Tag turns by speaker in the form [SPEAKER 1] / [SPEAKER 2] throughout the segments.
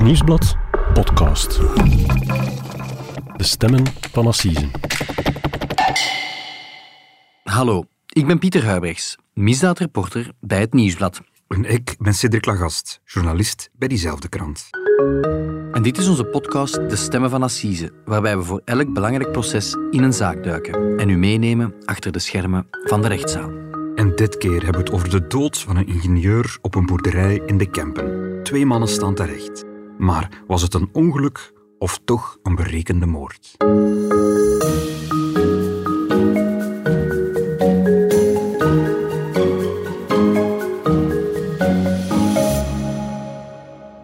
[SPEAKER 1] Het Nieuwsblad podcast. De stemmen van Assise.
[SPEAKER 2] Hallo, ik ben Pieter Huibrechts, misdaadreporter bij het Nieuwsblad.
[SPEAKER 3] En ik ben Cedric Lagast, journalist bij diezelfde krant.
[SPEAKER 2] En dit is onze podcast De Stemmen van Assise, waarbij we voor elk belangrijk proces in een zaak duiken en u meenemen achter de schermen van de rechtszaal.
[SPEAKER 3] En dit keer hebben we het over de dood van een ingenieur op een boerderij in de Kempen. Twee mannen staan terecht. Maar was het een ongeluk of toch een berekende moord?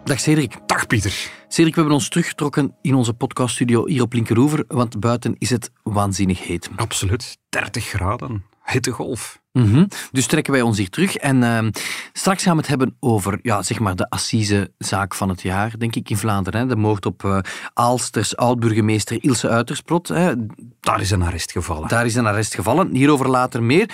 [SPEAKER 2] Dag Cedric.
[SPEAKER 3] Dag Pieter.
[SPEAKER 2] Cedric, we hebben ons teruggetrokken in onze podcaststudio hier op Linkeroever, want buiten is het waanzinnig heet.
[SPEAKER 3] Absoluut. 30 graden. Hittegolf.
[SPEAKER 2] Mhm. Dus trekken wij ons hier terug. En ehm, straks gaan we het hebben over ja, zeg maar de Assise-zaak van het jaar, denk ik, in Vlaanderen. Hè. De moord op eh Aalsters oud-burgemeester Ilse Uitersprot. Hè.
[SPEAKER 3] Daar is een arrest gevallen.
[SPEAKER 2] Daar is een arrest gevallen. Hierover later meer.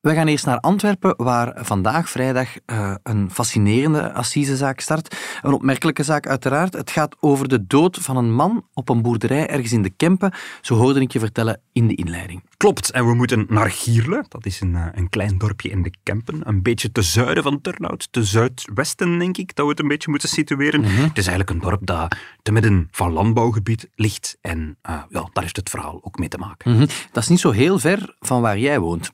[SPEAKER 2] We gaan eerst naar Antwerpen, waar vandaag, vrijdag, eh, een fascinerende assisezaak start. Een opmerkelijke zaak, uiteraard. Het gaat over de dood van een man op een boerderij ergens in de Kempen. Zo hoorde ik je vertellen in de inleiding.
[SPEAKER 3] Klopt, en we moeten naar Gierle. Dat is een, eh, een klein dorpje in de Kempen. Een beetje te zuiden van Turnhout. Te zuidwesten, denk ik, dat we het een beetje moeten situeren. Het is eigenlijk een dorp dat te midden van landbouwgebied ligt. En eh, ja, daar heeft het verhaal ook mee te maken.
[SPEAKER 2] Mhm. Dat is niet zo heel ver van waar jij woont.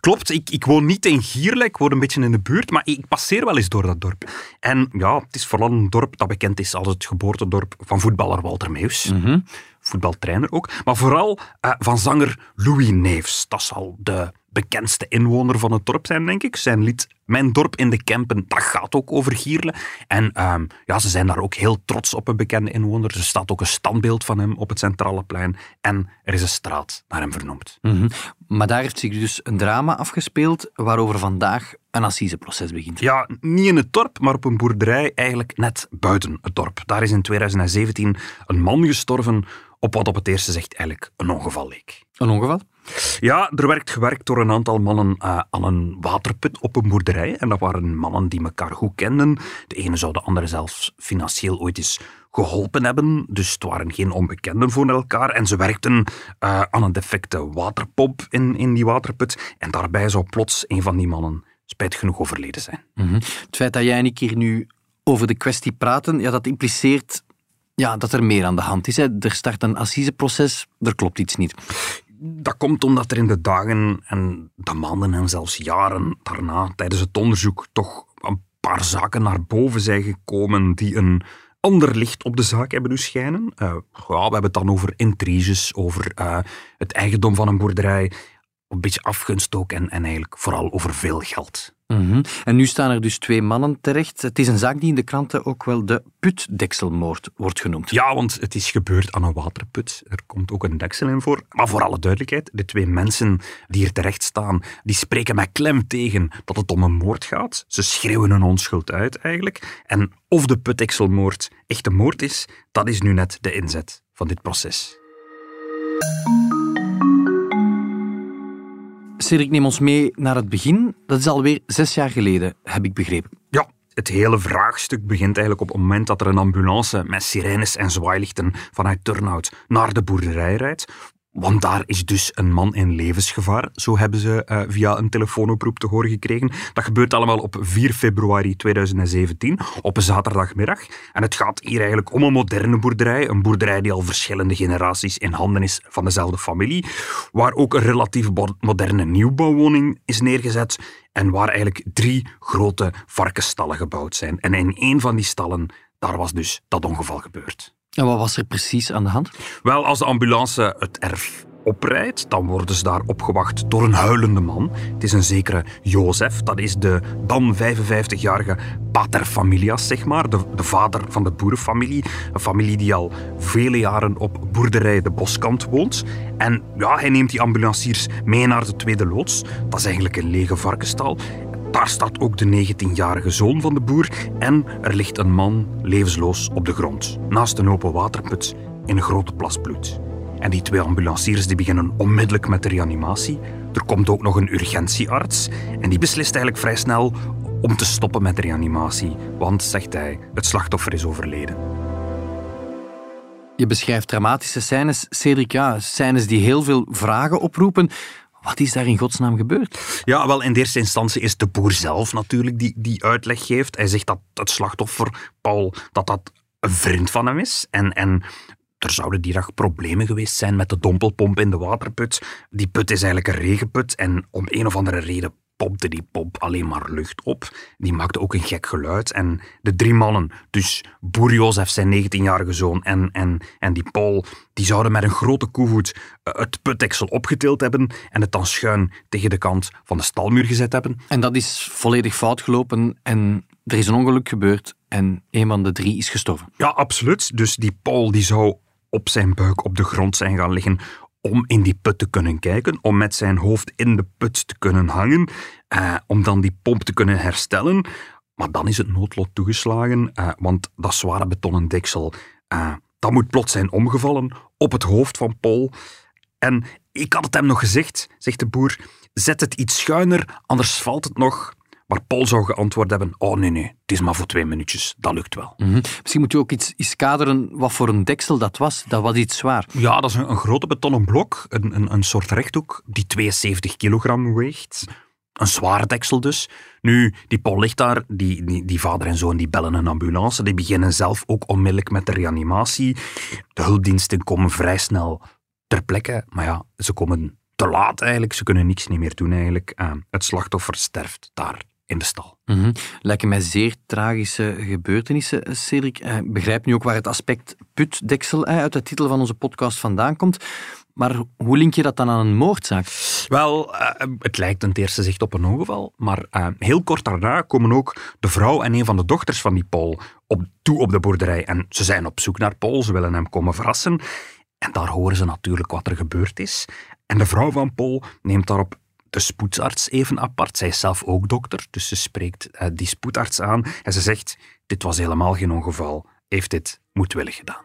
[SPEAKER 3] Klopt, ik, ik woon niet in Gierle, ik woon een beetje in de buurt, maar ik passeer wel eens door dat dorp. En ja, het is vooral een dorp dat bekend is als het geboortedorp van voetballer Walter Meus. Voetbaltrainer ook. Maar vooral eh, van zanger Louis Neefs. Dat zal de bekendste inwoner van het dorp zijn, denk ik. Zijn lied Mijn dorp in de Kempen, dat gaat ook over Gierle. En ehm, ja, ze zijn daar ook heel trots op een bekende inwoner. Er staat ook een standbeeld van hem op het centrale plein. En er is een straat naar hem vernoemd.
[SPEAKER 2] Mhm. Maar daar heeft zich dus een drama afgespeeld waarover vandaag een assiseproces begint.
[SPEAKER 3] Ja, niet in het dorp, maar op een boerderij eigenlijk net buiten het dorp. Daar is in 2017 een man gestorven op wat op het eerste zegt eigenlijk een ongeval leek.
[SPEAKER 2] Een ongeval?
[SPEAKER 3] Ja, er werd gewerkt door een aantal mannen eh, aan een waterput op een boerderij. En dat waren mannen die elkaar goed kenden. De ene zou de andere zelfs financieel ooit eens geholpen hebben. Dus het waren geen onbekenden voor elkaar. En ze werkten eh, aan een defecte waterpomp in, in die waterput. En daarbij zou plots een van die mannen spijt genoeg overleden zijn.
[SPEAKER 2] Mhm. Het feit dat jij en ik hier nu over de kwestie praten, ja, dat impliceert ja, dat er meer aan de hand is. Er start een assiseproces, er klopt iets niet.
[SPEAKER 3] Dat komt omdat er in de dagen en de maanden en zelfs jaren daarna tijdens het onderzoek toch een paar zaken naar boven zijn gekomen die een ander licht op de zaak hebben doen schijnen. Eh, we hebben het dan over intriges, over eh, het eigendom van een boerderij, een beetje afgunst ook en, en eigenlijk vooral over veel geld.
[SPEAKER 2] Mhm. En nu staan er dus twee mannen terecht. Het is een zaak die in de kranten ook wel de putdekselmoord wordt genoemd.
[SPEAKER 3] Ja, want het is gebeurd aan een waterput. Er komt ook een deksel in voor. Maar voor alle duidelijkheid, de twee mensen die hier terecht staan, die spreken met klem tegen dat het om een moord gaat. Ze schreeuwen hun onschuld uit eigenlijk. En of de putdekselmoord echt een moord is, dat is nu net de inzet van dit proces.
[SPEAKER 2] Cedric, neem ons mee naar het begin. Dat is alweer zes jaar geleden, heb ik begrepen.
[SPEAKER 3] Ja, het hele vraagstuk begint eigenlijk op het moment dat er een ambulance met sirenes en zwaailichten vanuit Turnhout naar de boerderij rijdt. Want daar is dus een man in levensgevaar, zo hebben ze eh, via een telefoonoproep te horen gekregen. Dat gebeurt allemaal op 4 februari 2017, op een zaterdagmiddag. En het gaat hier eigenlijk om een moderne boerderij, een boerderij die al verschillende generaties in handen is van dezelfde familie, waar ook een relatief moderne nieuwbouwwoning is neergezet en waar eigenlijk drie grote varkensstallen gebouwd zijn. En in één van die stallen, daar was dus dat ongeval gebeurd.
[SPEAKER 2] En wat was er precies aan de hand?
[SPEAKER 3] Wel, als de ambulance het erf oprijdt, dan worden ze daar opgewacht door een huilende man. Het is een zekere Jozef, dat is de dan 55-jarige pater familias, zeg maar, de, de vader van de boerenfamilie. Een familie die al vele jaren op boerderij de Boskant woont. En ja, hij neemt die ambulanciers mee naar de tweede loods. Dat is eigenlijk een lege varkenstal. Daar staat ook de 19-jarige zoon van de boer en er ligt een man levensloos op de grond, naast een open waterput in een grote plas bloed. En die twee ambulanciers die beginnen onmiddellijk met de reanimatie. Er komt ook nog een urgentiearts en die beslist eigenlijk vrij snel om te stoppen met de reanimatie, want, zegt hij, het slachtoffer is overleden.
[SPEAKER 2] Je beschrijft dramatische scènes, Cedric, scènes die heel veel vragen oproepen. Wat is daar in godsnaam gebeurd?
[SPEAKER 3] Ja, wel, in de eerste instantie is de boer zelf natuurlijk die, die uitleg geeft. Hij zegt dat het slachtoffer, Paul, dat dat een vriend van hem is. En, en er zouden die dag problemen geweest zijn met de dompelpomp in de waterput. Die put is eigenlijk een regenput en om een of andere reden pompte die pomp alleen maar lucht op. Die maakte ook een gek geluid. En de drie mannen, dus boer Jozef, zijn 19-jarige zoon, en, en, en die Paul, die zouden met een grote koevoet eh, het putdeksel opgetild hebben en het dan schuin tegen de kant van de stalmuur gezet hebben.
[SPEAKER 2] En dat is volledig fout gelopen en er is een ongeluk gebeurd en een van de drie is gestorven.
[SPEAKER 3] Ja, absoluut. Dus die Paul die zou op zijn buik op de grond zijn gaan liggen om in die put te kunnen kijken, om met zijn hoofd in de put te kunnen hangen, eh, om dan die pomp te kunnen herstellen. Maar dan is het noodlot toegeslagen, eh, want dat zware betonnen deksel, eh, dat moet plots zijn omgevallen op het hoofd van Paul. En ik had het hem nog gezegd, zegt de boer, zet het iets schuiner, anders valt het nog. Maar Paul zou geantwoord hebben, oh nee, nee, het is maar voor twee minuutjes, dat lukt wel.
[SPEAKER 2] Mhm. Misschien moet je ook iets, iets kaderen wat voor een deksel dat was. Dat was iets zwaar.
[SPEAKER 3] Ja, dat is een, een grote betonnen blok, een, een, een soort rechthoek, die 72 kilogram weegt. Een zware deksel dus. Nu, die Paul ligt daar, die, die, die vader en zoon die bellen een ambulance, die beginnen zelf ook onmiddellijk met de reanimatie. De hulpdiensten komen vrij snel ter plekke, maar ja, ze komen te laat eigenlijk, ze kunnen niks niet meer doen eigenlijk. Uh, het slachtoffer sterft daar in de stal.
[SPEAKER 2] Mhm. Lijken mij zeer tragische gebeurtenissen, eh, Cedric. Ik begrijp nu ook waar het aspect putdeksel eh, uit de titel van onze podcast vandaan komt. Maar hoe link je dat dan aan een moordzaak?
[SPEAKER 3] Wel, uh, het lijkt ten eerste zicht op een ongeval, maar uh, heel kort daarna komen ook de vrouw en een van de dochters van die Paul op, toe op de boerderij. En ze zijn op zoek naar Paul, ze willen hem komen verrassen. En daar horen ze natuurlijk wat er gebeurd is. En de vrouw van Paul neemt daarop de spoedarts even apart. Zij is zelf ook dokter, dus ze spreekt uh, die spoedarts aan en ze zegt: Dit was helemaal geen ongeval. Heeft dit moedwillig gedaan.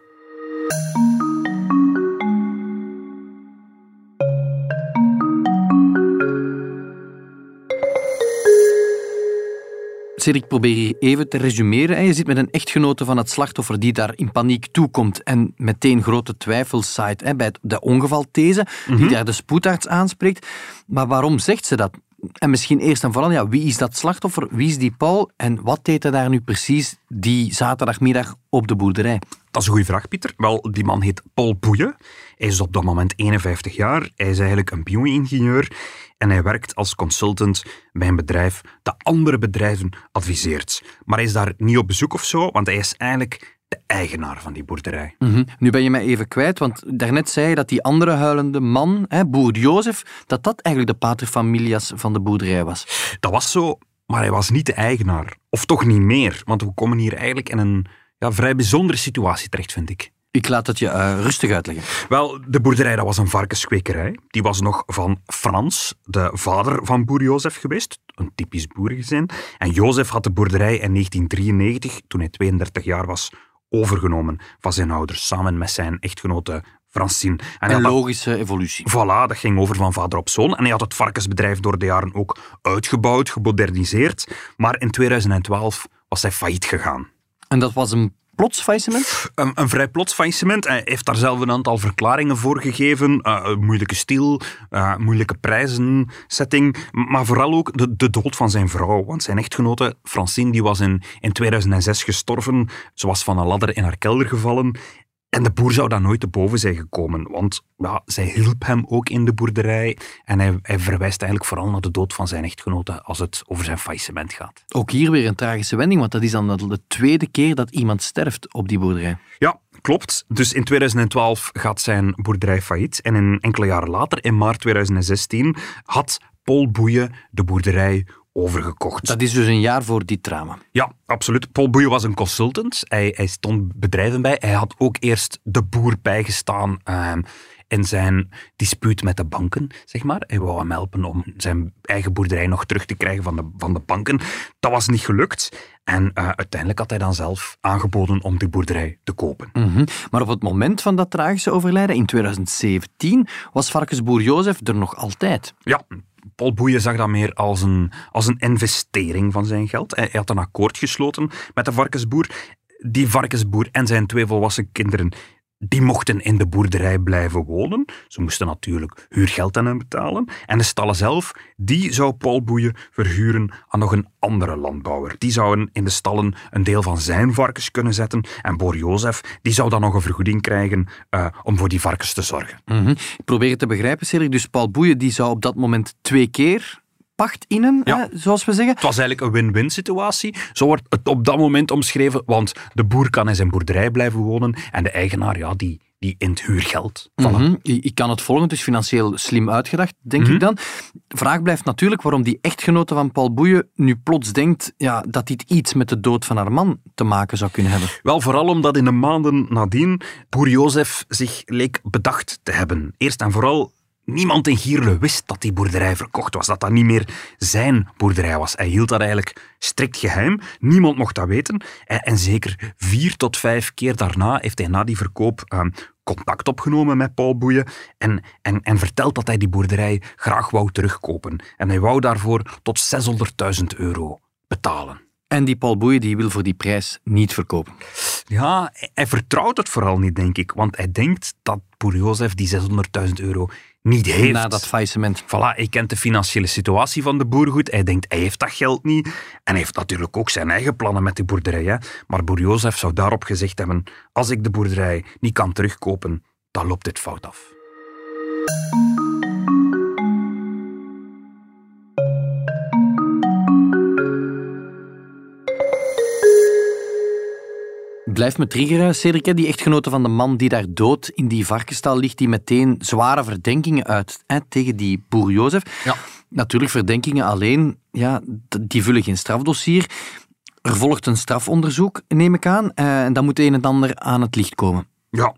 [SPEAKER 2] Cedric, probeer je even te resumeren. Je zit met een echtgenote van het slachtoffer die daar in paniek toekomt en meteen grote twijfels zaait bij de ongevalthese, die mhm. daar de spoedarts aanspreekt. Maar waarom zegt ze dat? En misschien eerst en vooral, ja, wie is dat slachtoffer? Wie is die Paul? En wat deed hij daar nu precies die zaterdagmiddag op de boerderij?
[SPEAKER 3] Dat is een goede vraag, Pieter. Wel, die man heet Paul Boeien. Hij is op dat moment 51 jaar. Hij is eigenlijk een bio-ingenieur en hij werkt als consultant bij een bedrijf dat andere bedrijven adviseert. Maar hij is daar niet op bezoek of zo, want hij is eigenlijk de eigenaar van die boerderij.
[SPEAKER 2] Mhm. Nu ben je mij even kwijt, want daarnet zei je dat die andere huilende man, hè, boer Jozef, dat dat eigenlijk de paterfamilias van de boerderij was.
[SPEAKER 3] Dat was zo, maar hij was niet de eigenaar. Of toch niet meer, want we komen hier eigenlijk in een ja, vrij bijzondere situatie terecht, vind ik.
[SPEAKER 2] Ik laat het je uh, rustig uitleggen.
[SPEAKER 3] Wel, de boerderij dat was een varkenskwekerij. Die was nog van Frans, de vader van boer Jozef geweest. Een typisch boerengezin. En Jozef had de boerderij in 1993, toen hij 32 jaar was, overgenomen van zijn ouders, samen met zijn echtgenote Francine.
[SPEAKER 2] En een logische evolutie.
[SPEAKER 3] Voilà, dat ging over van vader op zoon. En hij had het varkensbedrijf door de jaren ook uitgebouwd, gemoderniseerd. Maar in 2012 was hij failliet gegaan.
[SPEAKER 2] En dat was een plots faillissement?
[SPEAKER 3] Een, vrij plots faillissement. Hij heeft daar zelf een aantal verklaringen voor gegeven. Uh, moeilijke stil, uh, moeilijke prijzensetting, maar vooral ook de, de, dood van zijn vrouw. Want zijn echtgenote, Francine, die was in, in 2006 gestorven. Ze was van een ladder in haar kelder gevallen en de boer zou daar nooit te boven zijn gekomen, want ja, zij hielp hem ook in de boerderij en hij, hij, verwijst eigenlijk vooral naar de dood van zijn echtgenote als het over zijn faillissement gaat.
[SPEAKER 2] Ook hier weer een tragische wending, want dat is dan de tweede keer dat iemand sterft op die boerderij.
[SPEAKER 3] Ja, klopt. Dus in 2012 gaat zijn boerderij failliet en een enkele jaren later, in maart 2016, had Paul Boeien de boerderij overgekocht.
[SPEAKER 2] Dat is dus een jaar voor die drama.
[SPEAKER 3] Ja, absoluut. Paul Boeien was een consultant. Hij, hij stond bedrijven bij. Hij had ook eerst de boer bijgestaan uh, in zijn dispuut met de banken, zeg maar. Hij wou hem helpen om zijn eigen boerderij nog terug te krijgen van de, van de banken. Dat was niet gelukt. En uh, uiteindelijk had hij dan zelf aangeboden om die boerderij te kopen.
[SPEAKER 2] Mm -hmm. Maar op het moment van dat tragische overlijden, in 2017, was varkensboer Jozef er nog altijd.
[SPEAKER 3] Ja, Paul Boeien zag dat meer als een, als een investering van zijn geld. Hij, hij had een akkoord gesloten met de varkensboer. Die varkensboer en zijn twee volwassen kinderen die mochten in de boerderij blijven wonen. Ze moesten natuurlijk huurgeld aan hem betalen. En de stallen zelf, die zou Paul Boeien verhuren aan nog een andere landbouwer. Die zouden in de stallen een deel van zijn varkens kunnen zetten. En Boer Jozef, die zou dan nog een vergoeding krijgen uh, om voor die varkens te zorgen.
[SPEAKER 2] -hmm. Ik probeer het te begrijpen, Cedric. Dus Paul Boeien die zou op dat moment twee keer pacht innen, ja. hè, zoals we zeggen.
[SPEAKER 3] Het was eigenlijk een win-win situatie. Zo wordt het op dat moment omschreven, want de boer kan in zijn boerderij blijven wonen en de eigenaar, ja, die, die in het huurgeld. Voilà.
[SPEAKER 2] Mm -hmm. Ik kan het volgen, dus financieel slim uitgedacht, denk mm -hmm. ik dan. De vraag blijft natuurlijk waarom die echtgenote van Paul Boeien nu plots denkt ja, dat dit iets met de dood van haar man te maken zou kunnen hebben.
[SPEAKER 3] Wel, vooral omdat in de maanden nadien boer Jozef zich leek bedacht te hebben. Eerst en vooral Niemand in Gierle wist dat die boerderij verkocht was, dat dat niet meer zijn boerderij was. Hij hield dat eigenlijk strikt geheim. Niemand mocht dat weten. En, en zeker vier tot vijf keer daarna heeft hij na die verkoop uh, contact opgenomen met Paul Boeien en, en, en verteld dat hij die boerderij graag wou terugkopen. En hij wou daarvoor tot 600.000 euro betalen.
[SPEAKER 2] En die Paul Boeien die wil voor die prijs niet verkopen.
[SPEAKER 3] Ja, hij vertrouwt het vooral niet, denk ik. Want hij denkt dat Boer Jozef die 600.000 euro niet heeft.
[SPEAKER 2] Na dat faillissement.
[SPEAKER 3] Voilà, hij kent de financiële situatie van de boer goed. Hij denkt, hij heeft dat geld niet. En hij heeft natuurlijk ook zijn eigen plannen met die boerderij. Hè. Maar boer Jozef zou daarop gezegd hebben, als ik de boerderij niet kan terugkopen, dan loopt dit fout af.
[SPEAKER 2] Blijft me triggeren, Cedric, die echtgenote van de man die daar dood in die varkenstal ligt, die meteen zware verdenkingen uit hè, tegen die boer Jozef.
[SPEAKER 3] Ja.
[SPEAKER 2] Natuurlijk, verdenkingen alleen, ja, die vullen geen strafdossier. Er volgt een strafonderzoek, neem ik aan, en dan moet een en ander aan het licht komen.
[SPEAKER 3] Ja,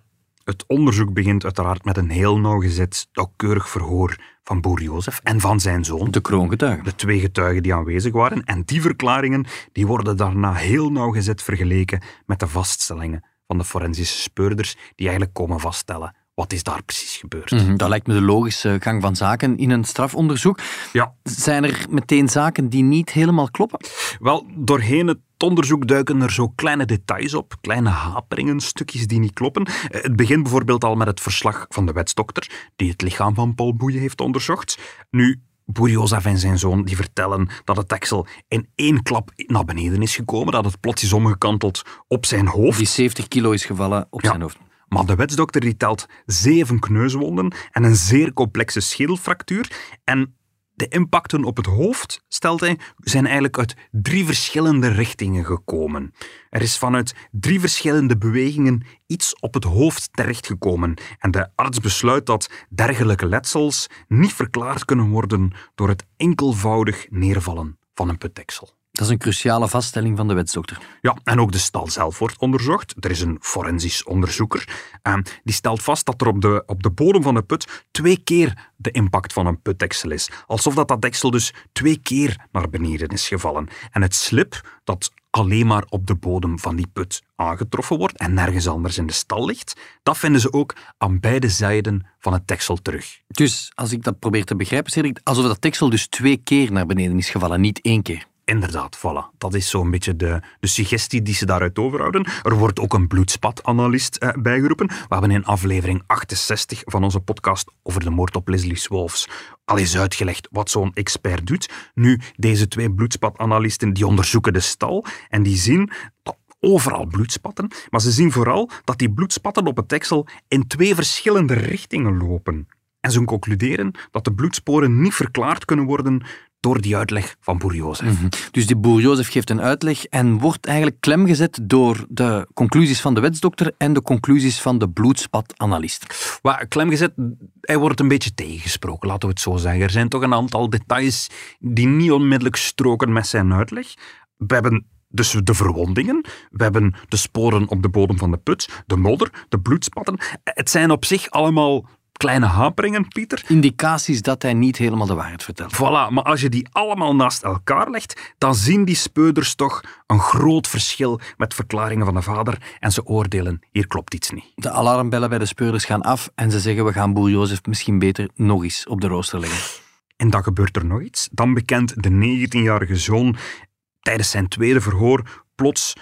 [SPEAKER 3] het onderzoek begint uiteraard met een heel nauwgezet, nauwkeurig verhoor van boer Jozef en van zijn zoon.
[SPEAKER 2] De kroongetuigen.
[SPEAKER 3] De twee getuigen die aanwezig waren. En die verklaringen die worden daarna heel nauwgezet vergeleken met de vaststellingen van de forensische speurders die eigenlijk komen vaststellen wat is daar precies gebeurd?
[SPEAKER 2] Mm -hmm, dat lijkt me de logische gang van zaken in een strafonderzoek.
[SPEAKER 3] Ja.
[SPEAKER 2] Zijn er meteen zaken die niet helemaal kloppen?
[SPEAKER 3] Wel, doorheen het onderzoek duiken er zo kleine details op, kleine haperingen, stukjes die niet kloppen. Het begint bijvoorbeeld al met het verslag van de wetsdokter, die het lichaam van Paul Boeien heeft onderzocht. Nu, Boer Jozef en zijn zoon die vertellen dat het deksel in één klap naar beneden is gekomen, dat het plots is omgekanteld op zijn hoofd.
[SPEAKER 2] Die 70 kilo is gevallen op
[SPEAKER 3] ja.
[SPEAKER 2] zijn hoofd.
[SPEAKER 3] Maar de wetsdokter die telt zeven kneuswonden en een zeer complexe schedelfractuur. En de impacten op het hoofd, stelt hij, zijn eigenlijk uit drie verschillende richtingen gekomen. Er is vanuit drie verschillende bewegingen iets op het hoofd terechtgekomen. En de arts besluit dat dergelijke letsels niet verklaard kunnen worden door het enkelvoudig neervallen van een putdeksel.
[SPEAKER 2] Dat is een cruciale vaststelling van de wetsdokter.
[SPEAKER 3] Ja, en ook de stal zelf wordt onderzocht. Er is een forensisch onderzoeker. En die stelt vast dat er op de, op de bodem van de put twee keer de impact van een putdeksel is. Alsof dat, dat deksel dus twee keer naar beneden is gevallen. En het slip dat alleen maar op de bodem van die put aangetroffen wordt en nergens anders in de stal ligt, dat vinden ze ook aan beide zijden van het deksel terug.
[SPEAKER 2] Dus, als ik dat probeer te begrijpen, Cedric, alsof dat deksel dus twee keer naar beneden is gevallen, niet één keer.
[SPEAKER 3] Inderdaad, voilà. Dat is zo'n beetje de, de suggestie die ze daaruit overhouden. Er wordt ook een bloedspatanalist eh, bijgeroepen. We hebben in aflevering 68 van onze podcast over de moord op Leslie Swolfs al eens uitgelegd wat zo'n expert doet. Nu, deze twee bloedspatanalisten die onderzoeken de stal en die zien overal bloedspatten, maar ze zien vooral dat die bloedspatten op het deksel in twee verschillende richtingen lopen. En ze concluderen dat de bloedsporen niet verklaard kunnen worden door die uitleg van boer Jozef.
[SPEAKER 2] Mm -hmm. Dus die boer Jozef geeft een uitleg en wordt eigenlijk klemgezet door de conclusies van de wetsdokter en de conclusies van de bloedspatanalist.
[SPEAKER 3] Well, klemgezet, hij wordt een beetje tegengesproken, laten we het zo zeggen. Er zijn toch een aantal details die niet onmiddellijk stroken met zijn uitleg. We hebben dus de verwondingen, we hebben de sporen op de bodem van de put, de modder, de bloedspatten. Het zijn op zich allemaal kleine haperingen, Pieter.
[SPEAKER 2] Indicaties dat hij niet helemaal de waarheid vertelt.
[SPEAKER 3] Voilà, maar als je die allemaal naast elkaar legt, dan zien die speuders toch een groot verschil met verklaringen van de vader en ze oordelen, hier klopt iets niet.
[SPEAKER 2] De alarmbellen bij de speurders gaan af en ze zeggen, we gaan boer Jozef misschien beter nog eens op de rooster leggen.
[SPEAKER 3] En dan gebeurt er nog iets. Dan bekent de 19-jarige zoon tijdens zijn tweede verhoor plots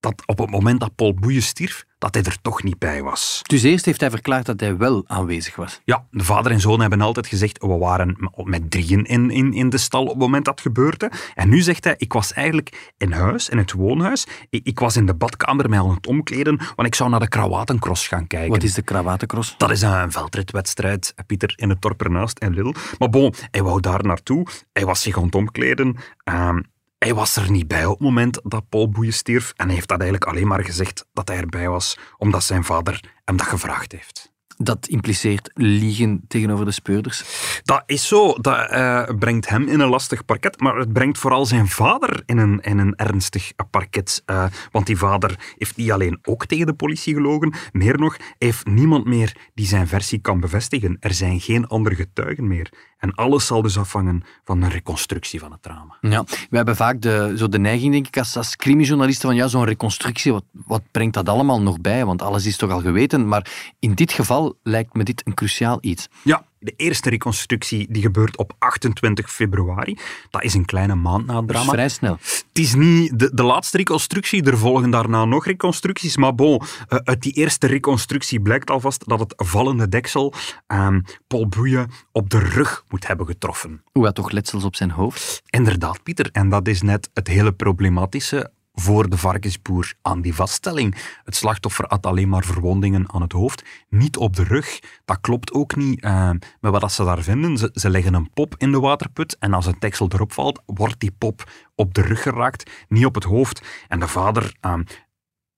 [SPEAKER 3] dat op het moment dat Paul Boeien stierf, dat hij er toch niet bij was.
[SPEAKER 2] Dus eerst heeft hij verklaard dat hij wel aanwezig was.
[SPEAKER 3] Ja, de vader en zoon hebben altijd gezegd, we waren met drieën in, in, in de stal op het moment dat het gebeurde. En nu zegt hij, ik was eigenlijk in huis, in het woonhuis. Ik, ik was in de badkamer mij aan het omkleden, want ik zou naar de Krawatencross gaan kijken.
[SPEAKER 2] Wat is de Krawatencross?
[SPEAKER 3] Dat is een veldritwedstrijd, Pieter, in het dorp ernaast en Lille. Maar bon, hij wou daar naartoe. Hij was zich aan het omkleden. Uh, hij was er niet bij op het moment dat Paul Boeien stierf en hij heeft dat eigenlijk alleen maar gezegd dat hij erbij was omdat zijn vader hem dat gevraagd heeft.
[SPEAKER 2] Dat impliceert liegen tegenover de speurders?
[SPEAKER 3] Dat is zo. Dat uh, brengt hem in een lastig parket, maar het brengt vooral zijn vader in een, in een ernstig parket. Uh, want die vader heeft niet alleen ook tegen de politie gelogen, meer nog, hij heeft niemand meer die zijn versie kan bevestigen. Er zijn geen andere getuigen meer. En alles zal dus afhangen van een reconstructie van het drama.
[SPEAKER 2] Ja, we hebben vaak de, zo de neiging, denk ik, als, als crimijournalisten van ja, zo'n reconstructie, wat, wat brengt dat allemaal nog bij? Want alles is toch al geweten. Maar in dit geval lijkt me dit een cruciaal iets.
[SPEAKER 3] Ja, de eerste reconstructie die gebeurt op 28 februari. Dat is een kleine maand na het drama.
[SPEAKER 2] vrij snel.
[SPEAKER 3] Het is niet de, de laatste reconstructie, er volgen daarna nog reconstructies. Maar bon, uh, uit die eerste reconstructie blijkt alvast dat het vallende deksel um, Paul Boeien op de rug moet hebben getroffen.
[SPEAKER 2] Hoe had toch letsels op zijn hoofd?
[SPEAKER 3] Inderdaad, Pieter. En dat is net het hele problematische voor de varkensboer aan die vaststelling. Het slachtoffer had alleen maar verwondingen aan het hoofd, niet op de rug. Dat klopt ook niet uh, met wat ze daar vinden. Ze, leggen een pop in de waterput en als een teksel erop valt, wordt die pop op de rug geraakt, niet op het hoofd. En de vader... Uh,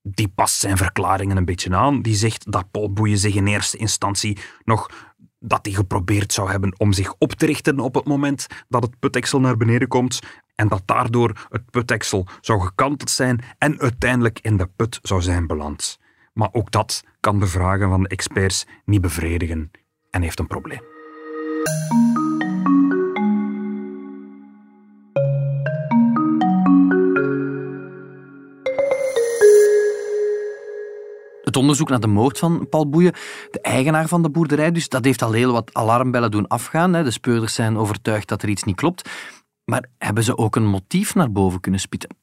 [SPEAKER 3] die past zijn verklaringen een beetje aan. Die zegt dat Paul Boeien zich in eerste instantie nog dat hij geprobeerd zou hebben om zich op te richten op het moment dat het puteksel naar beneden komt en dat daardoor het puteksel zou gekanteld zijn en uiteindelijk in de put zou zijn beland. Maar ook dat kan de vragen van de experts niet bevredigen en heeft een probleem.
[SPEAKER 2] het onderzoek naar de moord van Paul Boeien, de eigenaar van de boerderij, dus dat heeft al heel wat alarmbellen doen afgaan. De speurders zijn overtuigd dat er iets niet klopt. Maar hebben ze ook een motief naar boven kunnen spitten?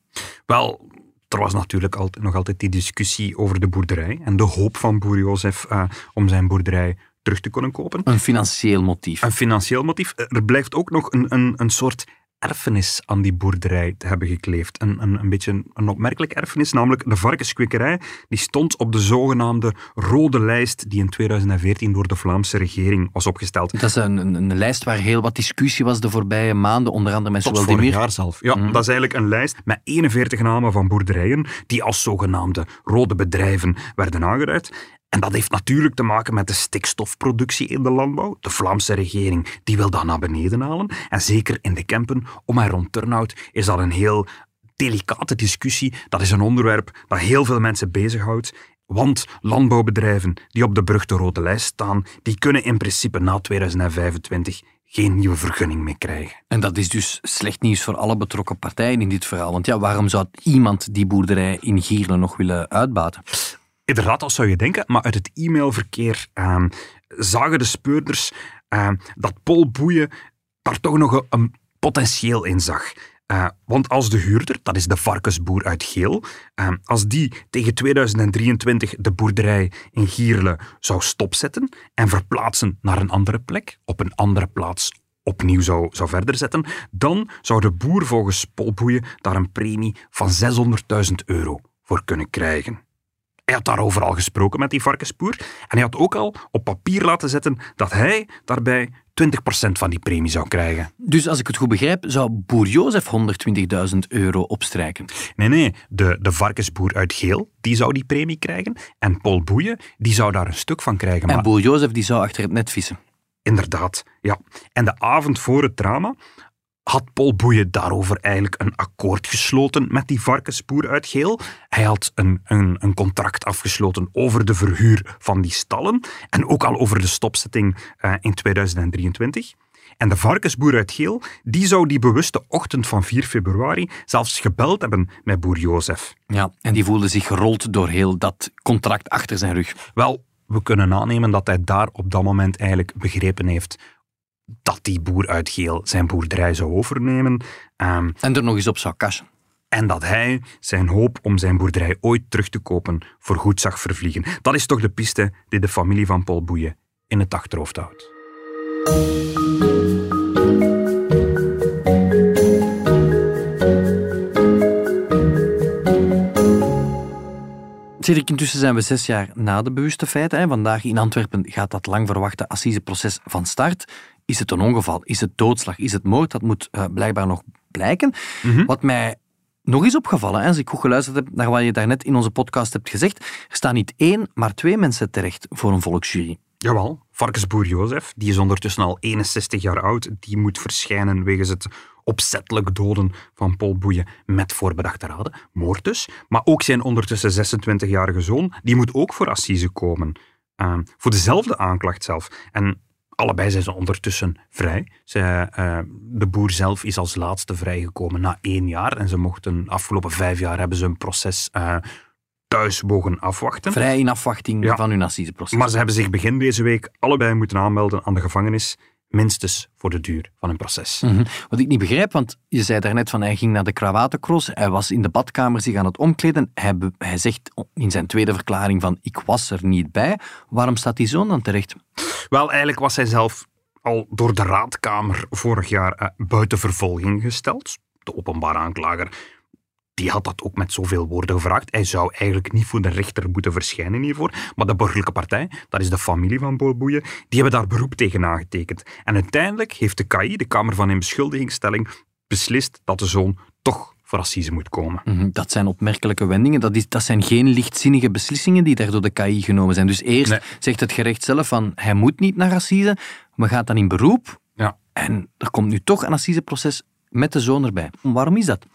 [SPEAKER 3] Wel, er was natuurlijk altijd, nog altijd die discussie over de boerderij en de hoop van boer Jozef uh, om zijn boerderij terug te kunnen kopen.
[SPEAKER 2] Een financieel motief.
[SPEAKER 3] Een financieel motief. Er blijft ook nog een, een, een soort erfenis aan die boerderij te hebben gekleefd. Een, een, een beetje een opmerkelijk erfenis, namelijk de varkenskwekerij. Die stond op de zogenaamde rode lijst die in 2014 door de Vlaamse regering was opgesteld.
[SPEAKER 2] Dat is een, een, een lijst waar heel wat discussie was de voorbije maanden, onder andere met
[SPEAKER 3] Tot vorig jaar zelf. Ja, mm. dat is eigenlijk een lijst met 41 namen van boerderijen die als zogenaamde rode bedrijven werden aangeduid. En dat heeft natuurlijk te maken met de stikstofproductie in de landbouw. De Vlaamse regering die wil dat naar beneden halen. En zeker in de Kempen, om en rond Turnhout, is dat een heel delicate discussie. Dat is een onderwerp dat heel veel mensen bezighoudt. Want landbouwbedrijven die op de beruchte rode lijst staan, die kunnen in principe na 2025 geen nieuwe vergunning meer krijgen.
[SPEAKER 2] En dat is dus slecht nieuws voor alle betrokken partijen in dit verhaal. Want ja, waarom zou iemand die boerderij in Gierle nog willen uitbaten?
[SPEAKER 3] Inderdaad, dat zou je denken, maar uit het e-mailverkeer uh, zagen de speurders uh, dat Paul Boeien daar toch nog een, potentieel in zag. Uh, want als de huurder, dat is de varkensboer uit Geel, ehm, als die tegen 2023 de boerderij in Gierle zou stopzetten en verplaatsen naar een andere plek, op een andere plaats opnieuw zou, zou verder zetten, dan zou de boer volgens Paul Boeien daar een premie van 600.000 euro voor kunnen krijgen. Hij had daarover al gesproken met die varkensboer. En hij had ook al op papier laten zetten dat hij daarbij 20% van die premie zou krijgen.
[SPEAKER 2] Dus als ik het goed begrijp, zou boer Jozef 120.000 euro opstrijken?
[SPEAKER 3] Nee, nee. De, de varkensboer uit Geel, die zou die premie krijgen. En Paul Boeien, die zou daar een stuk van krijgen.
[SPEAKER 2] En maar... boer Jozef, die zou achter het net vissen?
[SPEAKER 3] Inderdaad, ja. En de avond voor het drama had Paul Boeien daarover eigenlijk een akkoord gesloten met die varkensboer uit Geel. Hij had een, een, een, contract afgesloten over de verhuur van die stallen en ook al over de stopzetting uh, in 2023. En de varkensboer uit Geel, die zou die bewuste ochtend van 4 februari zelfs gebeld hebben met boer Jozef.
[SPEAKER 2] Ja, en die voelde zich gerold door heel dat contract achter zijn rug.
[SPEAKER 3] Wel, we kunnen aannemen dat hij daar op dat moment eigenlijk begrepen heeft dat die boer uit Geel zijn boerderij zou overnemen. Ehm,
[SPEAKER 2] En er nog eens op zou cashen.
[SPEAKER 3] en dat hij zijn hoop om zijn boerderij ooit terug te kopen voorgoed zag vervliegen. Dat is toch de piste die de familie van Paul Boeien in het achterhoofd houdt.
[SPEAKER 2] Cedric, intussen zijn we zes jaar na de bewuste feiten. Vandaag in Antwerpen gaat dat lang verwachte assiseproces van start. Is het een ongeval? Is het doodslag? Is het moord? Dat moet eh, blijkbaar nog blijken. Wat mij nog is opgevallen, hè, als ik goed geluisterd heb naar wat je daarnet in onze podcast hebt gezegd, er staan niet één, maar twee mensen terecht voor een volksjury.
[SPEAKER 3] Jawel, varkensboer Jozef, die is ondertussen al 61 jaar oud, die moet verschijnen wegens het opzettelijk doden van Paul Boeien met voorbedachte raden, moord dus. Maar ook zijn ondertussen 26-jarige zoon, die moet ook voor assise komen. Uh, voor dezelfde aanklacht zelf. En allebei zijn ze ondertussen vrij. Ze, uh, de boer zelf is als laatste vrijgekomen na één jaar. En ze mochten afgelopen vijf jaar hebben ze een proces uh, thuis mogen afwachten.
[SPEAKER 2] Vrij in afwachting ja. van hun assiseproces.
[SPEAKER 3] Maar ze hebben zich begin deze week allebei moeten aanmelden aan de gevangenis minstens voor de duur van een proces.
[SPEAKER 2] Mm -hmm. Wat ik niet begrijp, want je zei daarnet van hij ging naar de krawatencross, hij was in de badkamer zich aan het omkleden, hij, hij zegt in zijn tweede verklaring van ik was er niet bij. Waarom staat die zoon dan terecht?
[SPEAKER 3] Wel, eigenlijk was hij zelf al door de raadkamer vorig jaar uh, buiten vervolging gesteld. De openbare aanklager die had dat ook met zoveel woorden gevraagd. Hij zou eigenlijk niet voor de rechter moeten verschijnen hiervoor. Maar de borgerlijke partij, dat is de familie van Paul Boeien, die hebben daar beroep tegen aangetekend. En uiteindelijk heeft de KI, de Kamer van Inbeschuldigingsstelling, beslist dat de zoon toch voor assise moet komen.
[SPEAKER 2] Mm -hmm, dat zijn opmerkelijke wendingen. Dat, is, dat zijn geen lichtzinnige beslissingen die daar door de KI genomen zijn. Dus eerst nee. zegt het gerecht zelf van hij moet niet naar assise, maar gaat dan in beroep.
[SPEAKER 3] Ja.
[SPEAKER 2] En er komt nu toch een assiseproces met de zoon erbij. Waarom is dat?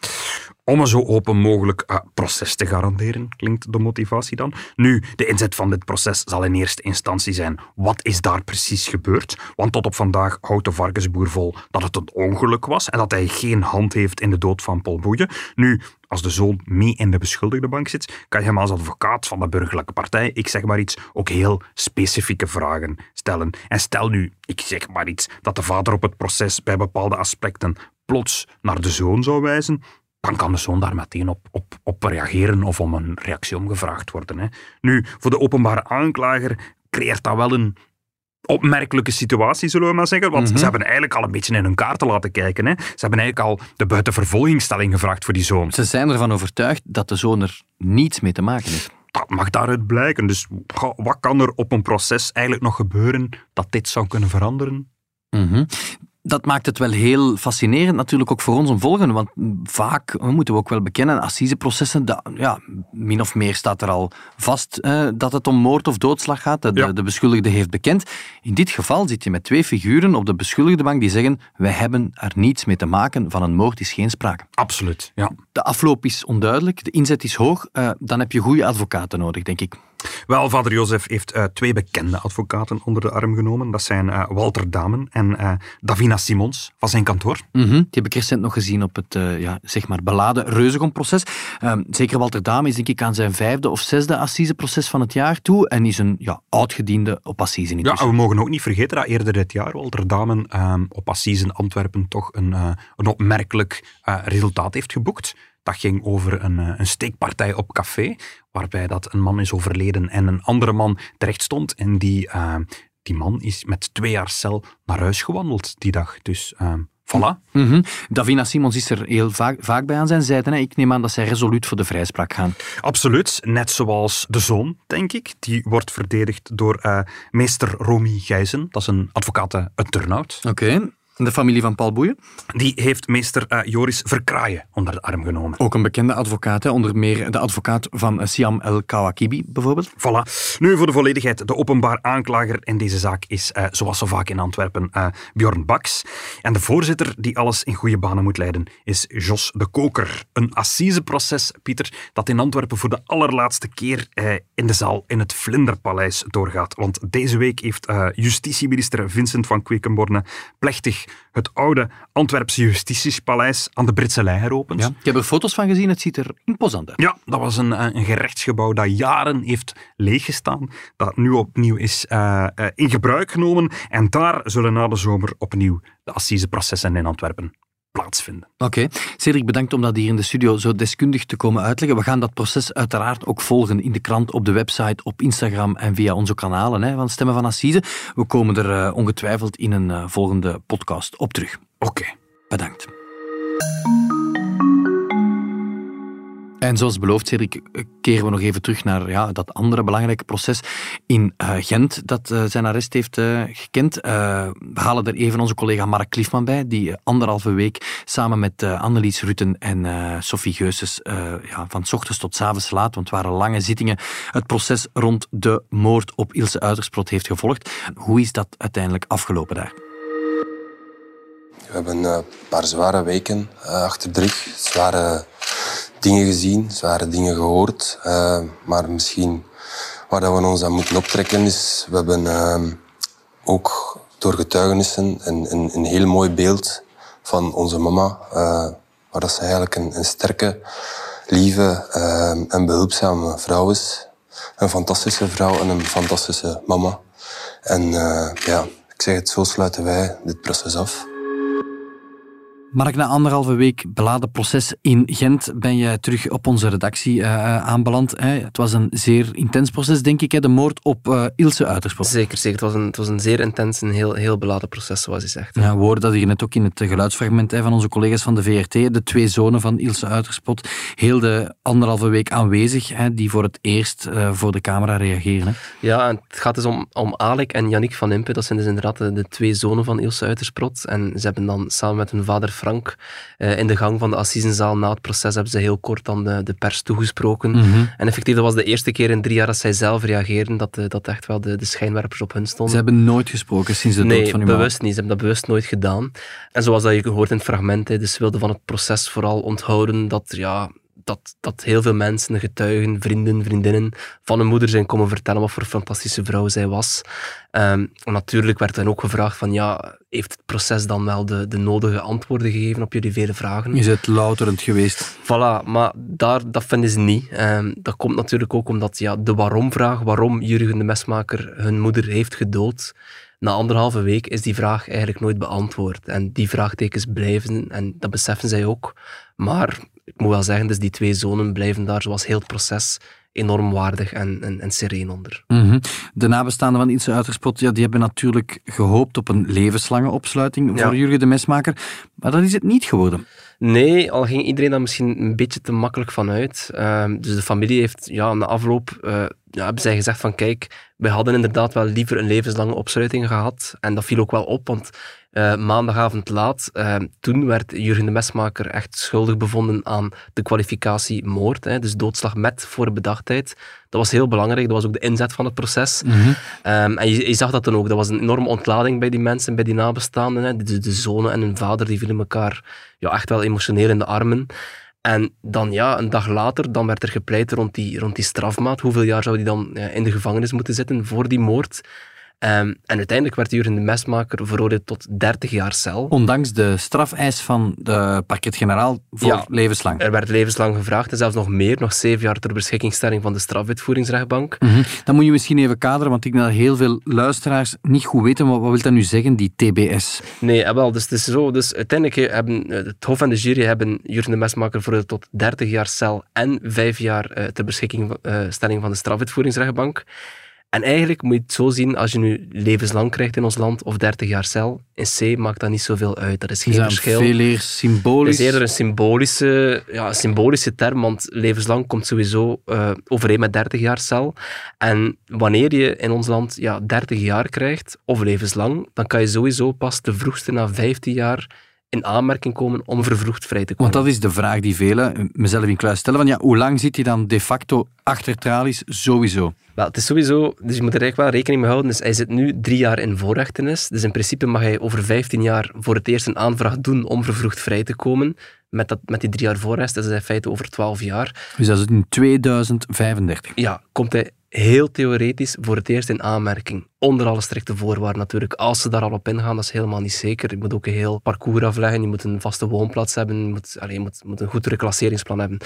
[SPEAKER 3] Om een zo open mogelijk uh, proces te garanderen, klinkt de motivatie dan. Nu, de inzet van dit proces zal in eerste instantie zijn, wat is daar precies gebeurd? Want tot op vandaag houdt de varkensboer vol dat het een ongeluk was en dat hij geen hand heeft in de dood van Paul Boeien. Nu, als de zoon mee in de beschuldigde bank zit, kan je hem als advocaat van de burgerlijke partij, ik zeg maar iets, ook heel specifieke vragen stellen. En stel nu, ik zeg maar iets, dat de vader op het proces bij bepaalde aspecten plots naar de zoon zou wijzen, dan kan de zoon daar meteen op, op, op reageren of om een reactie omgevraagd worden. Hè. Nu, voor de openbare aanklager creëert dat wel een opmerkelijke situatie, zullen we maar zeggen. Want
[SPEAKER 2] Mhm.
[SPEAKER 3] ze hebben eigenlijk al een beetje in hun kaarten laten kijken. Hè. Ze hebben eigenlijk al de buitenvervolgingstelling gevraagd voor die zoon.
[SPEAKER 2] Ze zijn ervan overtuigd dat de zoon er niets mee te maken heeft.
[SPEAKER 3] Dat mag daaruit blijken. Dus wat kan er op een proces eigenlijk nog gebeuren dat dit zou kunnen veranderen?
[SPEAKER 2] Mhm. Dat maakt het wel heel fascinerend natuurlijk ook voor ons om volgen, want vaak, we moeten we ook wel bekennen, assiseprocessen, dat, ja, min of meer staat er al vast eh, dat het om moord of doodslag gaat. De,
[SPEAKER 3] Ja.
[SPEAKER 2] de beschuldigde heeft bekend. In dit geval zit je met twee figuren op de beschuldigde bank die zeggen, wij hebben er niets mee te maken, van een moord is geen sprake.
[SPEAKER 3] Absoluut, ja.
[SPEAKER 2] De afloop is onduidelijk, de inzet is hoog, eh, dan heb je goede advocaten nodig, denk ik.
[SPEAKER 3] Wel, vader Jozef heeft eh, twee bekende advocaten onder de arm genomen. Dat zijn eh, Walter Damen en eh, Davina Simons van zijn kantoor.
[SPEAKER 2] Mhm, Die heb ik recent nog gezien op het ja, zeg maar beladen Reuzegom-proces. Ehm, zeker Walter Dame is denk ik aan zijn vijfde of zesde assiseproces van het jaar toe en is een ja, oudgediende op assise
[SPEAKER 3] Ja, we mogen ook niet vergeten dat eerder dit jaar Walter Damen ehm, op Assise in Antwerpen toch een, een opmerkelijk resultaat heeft geboekt. Dat ging over een, een steekpartij op café, waarbij dat een man is overleden en een andere man terecht stond. En die, eh, die man is met twee jaar cel naar huis gewandeld die dag. Dus ehm voilà.
[SPEAKER 2] Mhm. Davina Simons is er heel vaak, vaak bij aan zijn zijde. Hè. Ik neem aan dat zij resoluut voor de vrijspraak gaan.
[SPEAKER 3] Absoluut, net zoals de zoon, denk ik. Die wordt verdedigd door eh, meester Romy Gijzen. Dat is een advocaat uit Turnhout.
[SPEAKER 2] Oké. De familie van Paul Boeien?
[SPEAKER 3] Die heeft meester eh, Joris Verkraaien onder de arm genomen.
[SPEAKER 2] Ook een bekende advocaat, hè. onder meer de advocaat van eh, Siam El Kawakibi bijvoorbeeld.
[SPEAKER 3] Voilà. Nu voor de volledigheid. De openbaar aanklager in deze zaak is, eh, zoals zo vaak in Antwerpen, Bjorn Baks. En de voorzitter die alles in goede banen moet leiden is Jos de Koker. Een assiseproces, Pieter, dat in Antwerpen voor de allerlaatste keer in de zaal in het Vlinderpaleis doorgaat. Want deze week heeft justitieminister Vincent van Quickenborne plechtig het oude Antwerpse Justitiepaleis aan de Britse Lei heropend.
[SPEAKER 2] Ja, ik heb er foto's van gezien, het ziet er imposant uit.
[SPEAKER 3] Ja, dat was een, een gerechtsgebouw dat jaren heeft leeggestaan, dat nu opnieuw is uh, uh, in gebruik genomen. En daar zullen na de zomer opnieuw de assiseprocessen in Antwerpen plaatsvinden.
[SPEAKER 2] Oké. Okay. Cedric, bedankt om dat hier in de studio zo deskundig te komen uitleggen. We gaan dat proces uiteraard ook volgen in de krant, op de website, op Instagram en via onze kanalen hè, van Stemmen van Assise. We komen er uh, ongetwijfeld in een uh, volgende podcast op terug.
[SPEAKER 3] Oké. Okay.
[SPEAKER 2] Bedankt. En zoals beloofd, Cedric, keren we nog even terug naar ja, dat andere belangrijke proces in uh, Gent dat uh, zijn arrest heeft uh, gekend. we halen er even onze collega Mark Kliefman bij, die anderhalve week samen met Annelies Rutten en Sophie Geuses ja, van s ochtends tot s avonds laat, want het waren lange zittingen, het proces rond de moord op Ilse Uitersprot heeft gevolgd. Hoe is dat uiteindelijk afgelopen daar?
[SPEAKER 4] We hebben een paar zware weken achter de rug. Zware dingen gezien, zware dingen gehoord. Uh, maar misschien waar dat we ons aan moeten optrekken is, we hebben uh, ook door getuigenissen een, een, heel mooi beeld van onze mama. Uh, waar dat ze eigenlijk een, een sterke, lieve en behulpzame vrouw is. Een fantastische vrouw en een fantastische mama. En ja, ik zeg het, zo sluiten wij dit proces af.
[SPEAKER 2] Mark, na anderhalve week beladen proces in Gent ben je terug op onze redactie uh, aanbeland. Hè. Het was een zeer intens proces, denk ik, hè. de moord op uh, Ilse Uiterspot.
[SPEAKER 5] Zeker, zeker. Het was een, het was een zeer intens en heel, heel beladen proces, zoals je zegt.
[SPEAKER 2] Ja, we hoorden dat hier net ook in het geluidsfragment hè, van onze collega's van de VRT. De twee zonen van Ilse Uiterspot, heel de anderhalve week aanwezig, hè, die voor het eerst uh, voor de camera reageren. Hè.
[SPEAKER 5] Ja, en het gaat dus om, om Alek en Yannick van Impe. Dat zijn dus inderdaad de, de twee zonen van Ilse Uiterspot. En ze hebben dan samen met hun vader Frank uh, in de gang van de assisenzaal na het proces hebben ze heel kort aan de, de pers toegesproken. Mm -hmm. En effectief, dat was de eerste keer in drie jaar dat zij zelf reageerden, dat, uh, dat echt wel de, de schijnwerpers op hun stonden.
[SPEAKER 2] Ze hebben nooit gesproken sinds de
[SPEAKER 5] nee,
[SPEAKER 2] dood van uw
[SPEAKER 5] bewust niet. Ze hebben dat bewust nooit gedaan. En zoals dat je hoort in het fragment, hè, dus ze wilden van het proces vooral onthouden dat ja, dat, dat heel veel mensen, getuigen, vrienden, vriendinnen van hun moeder zijn komen vertellen wat voor fantastische vrouw zij was. Um, natuurlijk werd dan ook gevraagd van ja, heeft het proces dan wel de, de nodige antwoorden gegeven op jullie vele vragen?
[SPEAKER 2] Is het louterend geweest?
[SPEAKER 5] Voilà, maar daar, dat vinden ze niet. Um, dat komt natuurlijk ook omdat ja, de waarom-vraag, waarom Jurgen de Mesmaker hun moeder heeft gedood, na anderhalve week is die vraag eigenlijk nooit beantwoord. En die vraagtekens blijven, en dat beseffen zij ook. Maar ik moet wel zeggen, dus die twee zonen blijven daar, zoals heel het proces, enorm waardig en, en, en sereen onder.
[SPEAKER 2] Mm -hmm. De nabestaanden van Ilse Uiterspot, ja, die hebben natuurlijk gehoopt op een levenslange opsluiting voor ja. Jurgen de Mesmaker, maar dat is het niet geworden.
[SPEAKER 5] Nee, al ging iedereen daar misschien een beetje te makkelijk van uit. Uh, dus de familie heeft ja, na afloop uh, ja, hebben zij gezegd van kijk, wij hadden inderdaad wel liever een levenslange opsluiting gehad. En dat viel ook wel op, want uh, maandagavond laat, uh, toen werd Jurgen de Mesmaker echt schuldig bevonden aan de kwalificatie moord. Hè, dus doodslag met voorbedachtheid. Dat was heel belangrijk, dat was ook de inzet van het proces.
[SPEAKER 2] Mm -hmm.
[SPEAKER 5] um, en je, je, zag dat dan ook, dat was een enorme ontlading bij die mensen, bij die nabestaanden. Hè. De, de zonen en hun vader, die vielen elkaar ja, echt wel emotioneel in de armen. En dan ja, een dag later, dan werd er gepleit rond die, rond die strafmaat. Hoeveel jaar zou die dan in de gevangenis moeten zitten voor die moord? Um, en uiteindelijk werd Jurgen de Mesmaker veroordeeld tot 30 jaar cel.
[SPEAKER 2] Ondanks de strafeis van de parquet-generaal voor
[SPEAKER 5] ja,
[SPEAKER 2] levenslang.
[SPEAKER 5] Er werd levenslang gevraagd en zelfs nog meer, nog zeven jaar ter beschikkingstelling van de strafwetvoeringsrechtbank.
[SPEAKER 2] Mm -hmm. Dan moet je misschien even kaderen, want ik denk dat heel veel luisteraars niet goed weten, wat, wat wil dat nu zeggen, die TBS?
[SPEAKER 5] Nee, wel, dus het is zo. Dus uiteindelijk hebben het Hof en de jury hebben Jurgen de Mesmaker veroordeeld tot 30 jaar cel en vijf jaar uh, ter beschikkingstelling van de strafwetvoeringsrechtbank. En eigenlijk moet je het zo zien, als je nu levenslang krijgt in ons land, of 30 jaar cel, in C maakt dat niet zoveel uit. Dat is geen verschil.
[SPEAKER 2] veel eer symbolisch?
[SPEAKER 5] Het is eerder een symbolische, ja, symbolische term, want levenslang komt sowieso uh, overeen met 30 jaar cel. En wanneer je in ons land ja, 30 jaar krijgt, of levenslang, dan kan je sowieso pas de vroegste na 15 jaar in aanmerking komen om vervroegd vrij te komen.
[SPEAKER 2] Want dat is de vraag die velen, mezelf in kluis stellen, van ja, hoe lang zit hij dan de facto achter tralies? Sowieso.
[SPEAKER 5] Wel, het is sowieso, dus je moet er eigenlijk wel rekening mee houden. Dus hij zit nu drie jaar in voorrechtenis. Dus in principe mag hij over 15 jaar voor het eerst een aanvraag doen om vervroegd vrij te komen. Met, dat, met die drie jaar voorrest, dat is in feite over 12 jaar.
[SPEAKER 2] Dus dat is in 2035.
[SPEAKER 5] Ja, komt hij heel theoretisch voor het eerst in aanmerking. Onder alle strikte voorwaarden natuurlijk. Als ze daar al op ingaan, dat is helemaal niet zeker. Je moet ook een heel parcours afleggen, je moet een vaste woonplaats hebben, je moet, allez, moet, moet een goed reclasseringsplan hebben.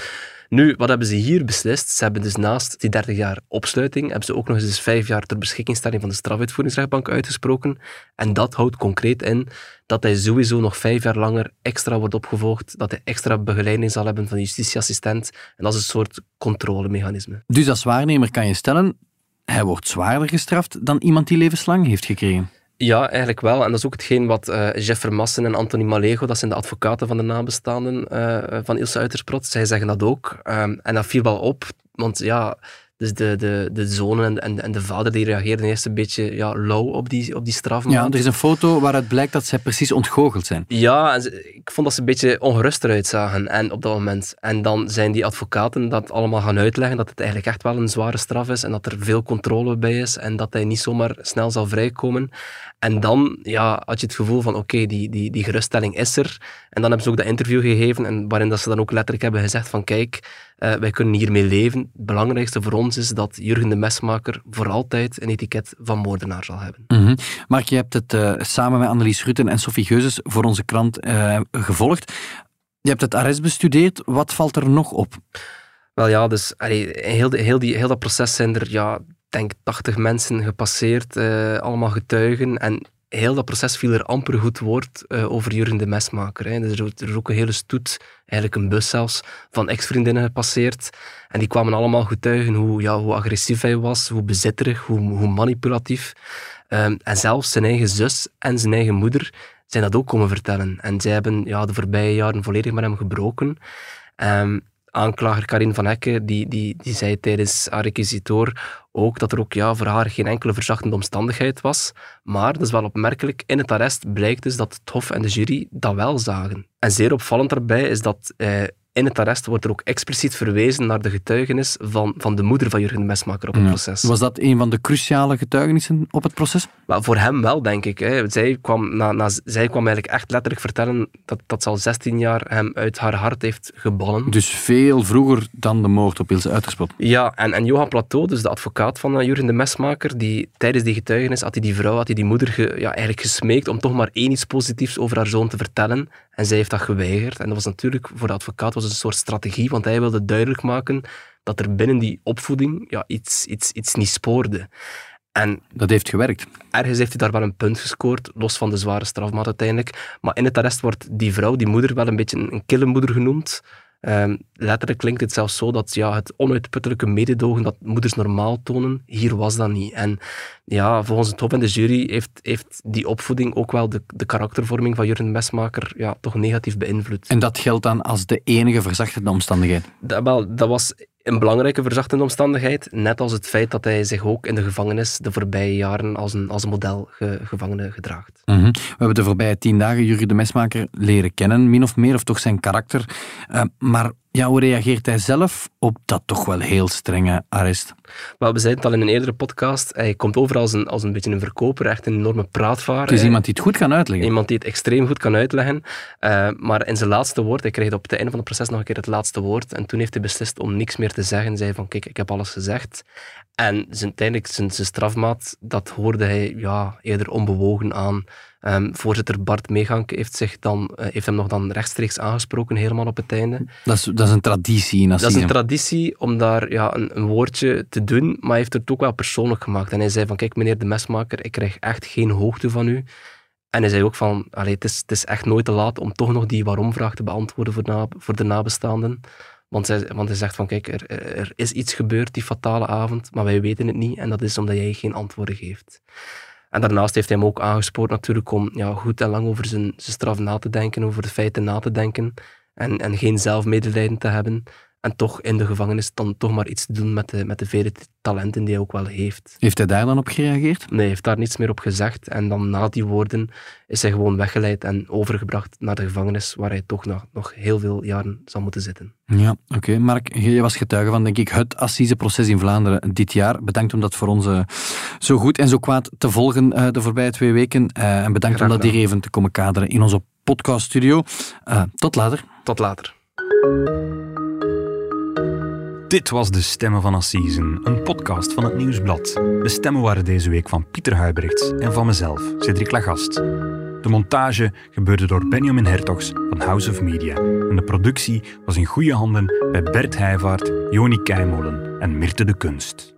[SPEAKER 5] Nu, wat hebben ze hier beslist? Ze hebben dus naast die 30 jaar opsluiting, hebben ze ook nog eens dus vijf jaar ter beschikkingstelling van de strafuitvoeringsrechtbank uitgesproken. En dat houdt concreet in dat hij sowieso nog vijf jaar langer extra wordt opgevolgd, dat hij extra begeleiding zal hebben van de justitieassistent. En dat is een soort controlemechanisme.
[SPEAKER 2] Dus als waarnemer kan je stellen, hij wordt zwaarder gestraft dan iemand die levenslang heeft gekregen.
[SPEAKER 5] Ja, eigenlijk wel. En dat is ook hetgeen wat uh, Jeff en Anthony Malego, dat zijn de advocaten van de nabestaanden uh, van Ilse Uitersprot, zij zeggen dat ook. Um, en dat viel wel op, want ja, dus de, de, de zoon en, en, en de vader die reageerden eerst een beetje ja, lauw op die, op die straf.
[SPEAKER 2] Ja, er is een foto waaruit blijkt dat zij precies ontgoocheld zijn.
[SPEAKER 5] Ja, en ze, ik vond dat ze een beetje ongerust eruit zagen en op dat moment. En dan zijn die advocaten dat allemaal gaan uitleggen dat het eigenlijk echt wel een zware straf is en dat er veel controle bij is en dat hij niet zomaar snel zal vrijkomen. En dan ja, had je het gevoel van oké, die, die, die geruststelling is er. En dan hebben ze ook dat interview gegeven en waarin dat ze dan ook letterlijk hebben gezegd van kijk, uh, wij kunnen hiermee leven. Het belangrijkste voor ons is dat Jurgen de Mesmaker voor altijd een etiket van moordenaar zal hebben.
[SPEAKER 2] Mm Mark, je hebt het uh, samen met Annelies Rutten en Sophie Geuzes voor onze krant uh, gevolgd. Je hebt het arrest bestudeerd. Wat valt er nog op?
[SPEAKER 5] Wel ja, dus allee, heel, de, heel, die, heel dat proces zijn er, ja, denk 80 mensen gepasseerd, allemaal getuigen. En heel dat proces viel er amper goed woord uh, over Jurgen de Mesmaker. Hè. Dus er, is ook een hele stoet, eigenlijk een bus zelfs, van ex-vriendinnen gepasseerd. En die kwamen allemaal getuigen hoe, ja, hoe agressief hij was, hoe bezitterig, hoe, hoe manipulatief. Um, en zelfs zijn eigen zus en zijn eigen moeder zijn dat ook komen vertellen. En zij hebben ja, de voorbije jaren volledig met hem gebroken. Um, aanklager Karin van Hekken, die, die, die zei tijdens haar ook dat er ook ja, voor haar geen enkele verzachtende omstandigheid was. Maar, dat is wel opmerkelijk, in het arrest blijkt dus dat het Hof en de jury dat wel zagen. En zeer opvallend daarbij is dat eh, in het arrest wordt er ook expliciet verwezen naar de getuigenis van, van de moeder van Jurgen de Mesmaker op het proces.
[SPEAKER 2] Was dat een van de cruciale getuigenissen op het proces?
[SPEAKER 5] Voor hem wel, denk ik. Hè. Zij, kwam, na, na, zij kwam eigenlijk echt letterlijk vertellen dat, dat ze al 16 jaar hem uit haar hart heeft geballen.
[SPEAKER 2] Dus veel vroeger dan de moord op Ilse Uiterspot.
[SPEAKER 5] Ja, en, en Johan Plateau, dus de advocaat van uh, Jurgen de Mesmaker, die tijdens die getuigenis had hij die vrouw, had hij die moeder ge, ja, eigenlijk gesmeekt om toch maar één iets positiefs over haar zoon te vertellen. En zij heeft dat geweigerd. En dat was natuurlijk voor de advocaat was een soort strategie, want hij wilde duidelijk maken dat er binnen die opvoeding ja, iets, iets, iets niet spoorde. En
[SPEAKER 2] dat heeft gewerkt.
[SPEAKER 5] Ergens heeft hij daar wel een punt gescoord, los van de zware strafmaat uiteindelijk. Maar in het arrest wordt die vrouw, die moeder, wel een beetje een kille moeder genoemd. Um, letterlijk klinkt het zelfs zo dat ja, het onuitputtelijke mededogen dat moeders normaal tonen, hier was dat niet. En ja, volgens het Hof en de jury heeft, heeft die opvoeding ook wel de, de karaktervorming van Jurgen Mesmaker ja, toch negatief beïnvloed.
[SPEAKER 2] En dat geldt dan als de enige verzachtende omstandigheid?
[SPEAKER 5] Dat, wel, dat was een belangrijke verzachtende omstandigheid, net als het feit dat hij zich ook in de gevangenis de voorbije jaren als een, als een model ge, gevangene gedraagt.
[SPEAKER 2] -hmm. We hebben de voorbije tien dagen Jurgen de Mesmaker leren kennen, min of meer, of toch zijn karakter. Uh, maar ja, hoe reageert hij zelf op dat toch wel heel strenge arrest?
[SPEAKER 5] Wel, we zeiden het al in een eerdere podcast. Hij komt over als een, als een beetje een verkoper, echt een enorme praatvaar. Het
[SPEAKER 2] is iemand die het goed kan uitleggen.
[SPEAKER 5] Iemand die het extreem goed kan uitleggen. Uh, maar in zijn laatste woord, hij kreeg op het einde van het proces nog een keer het laatste woord. En toen heeft hij beslist om niks meer te zeggen. Zei van, kijk, ik heb alles gezegd. En zijn, uiteindelijk zijn, zijn strafmaat, dat hoorde hij ja, eerder onbewogen aan. Um, voorzitter Bart Meegank heeft, zich dan, uh, heeft hem nog dan rechtstreeks aangesproken, helemaal op het einde.
[SPEAKER 2] Dat is, dat is een traditie in
[SPEAKER 5] Dat is een traditie om daar ja, een, een, woordje te doen, maar hij heeft het ook wel persoonlijk gemaakt. En hij zei van, kijk meneer de mesmaker, ik krijg echt geen hoogte van u. En hij zei ook van, allee, het, is, het is echt nooit te laat om toch nog die waarom-vraag te beantwoorden voor, na, voor de nabestaanden. Want hij, want hij zegt van, kijk, er, er is iets gebeurd die fatale avond, maar wij weten het niet. En dat is omdat jij geen antwoorden geeft. En daarnaast heeft hij hem ook aangespoord natuurlijk om ja, goed en lang over zijn, zijn straf na te denken, over de feiten na te denken. En, en geen zelfmedelijden te hebben. En toch in de gevangenis dan toch maar iets te doen met de, met de vele talenten die hij ook wel heeft.
[SPEAKER 2] Heeft hij daar dan op gereageerd?
[SPEAKER 5] Nee, hij heeft daar niets meer op gezegd. En dan na die woorden is hij gewoon weggeleid en overgebracht naar de gevangenis, waar hij toch nog, nog heel veel jaren zal moeten zitten.
[SPEAKER 2] Ja, oké. Mark, je was getuige van, denk ik, het assiseproces in Vlaanderen dit jaar. Bedankt om dat voor ons uh, zo goed en zo kwaad te volgen uh, de voorbije twee weken. Uh, en bedankt om dat hier even te komen kaderen in onze podcaststudio. tot later.
[SPEAKER 5] Tot later.
[SPEAKER 3] Dit was De Stemmen van Assisen, een podcast van het Nieuwsblad. De stemmen waren deze week van Pieter Huibrechts en van mezelf, Cedric Lagast. De montage gebeurde door Benjamin Hertogs van House of Media. En de productie was in goede handen bij Bert Heijvaart, Joni Keimolen en Mirte de Kunst.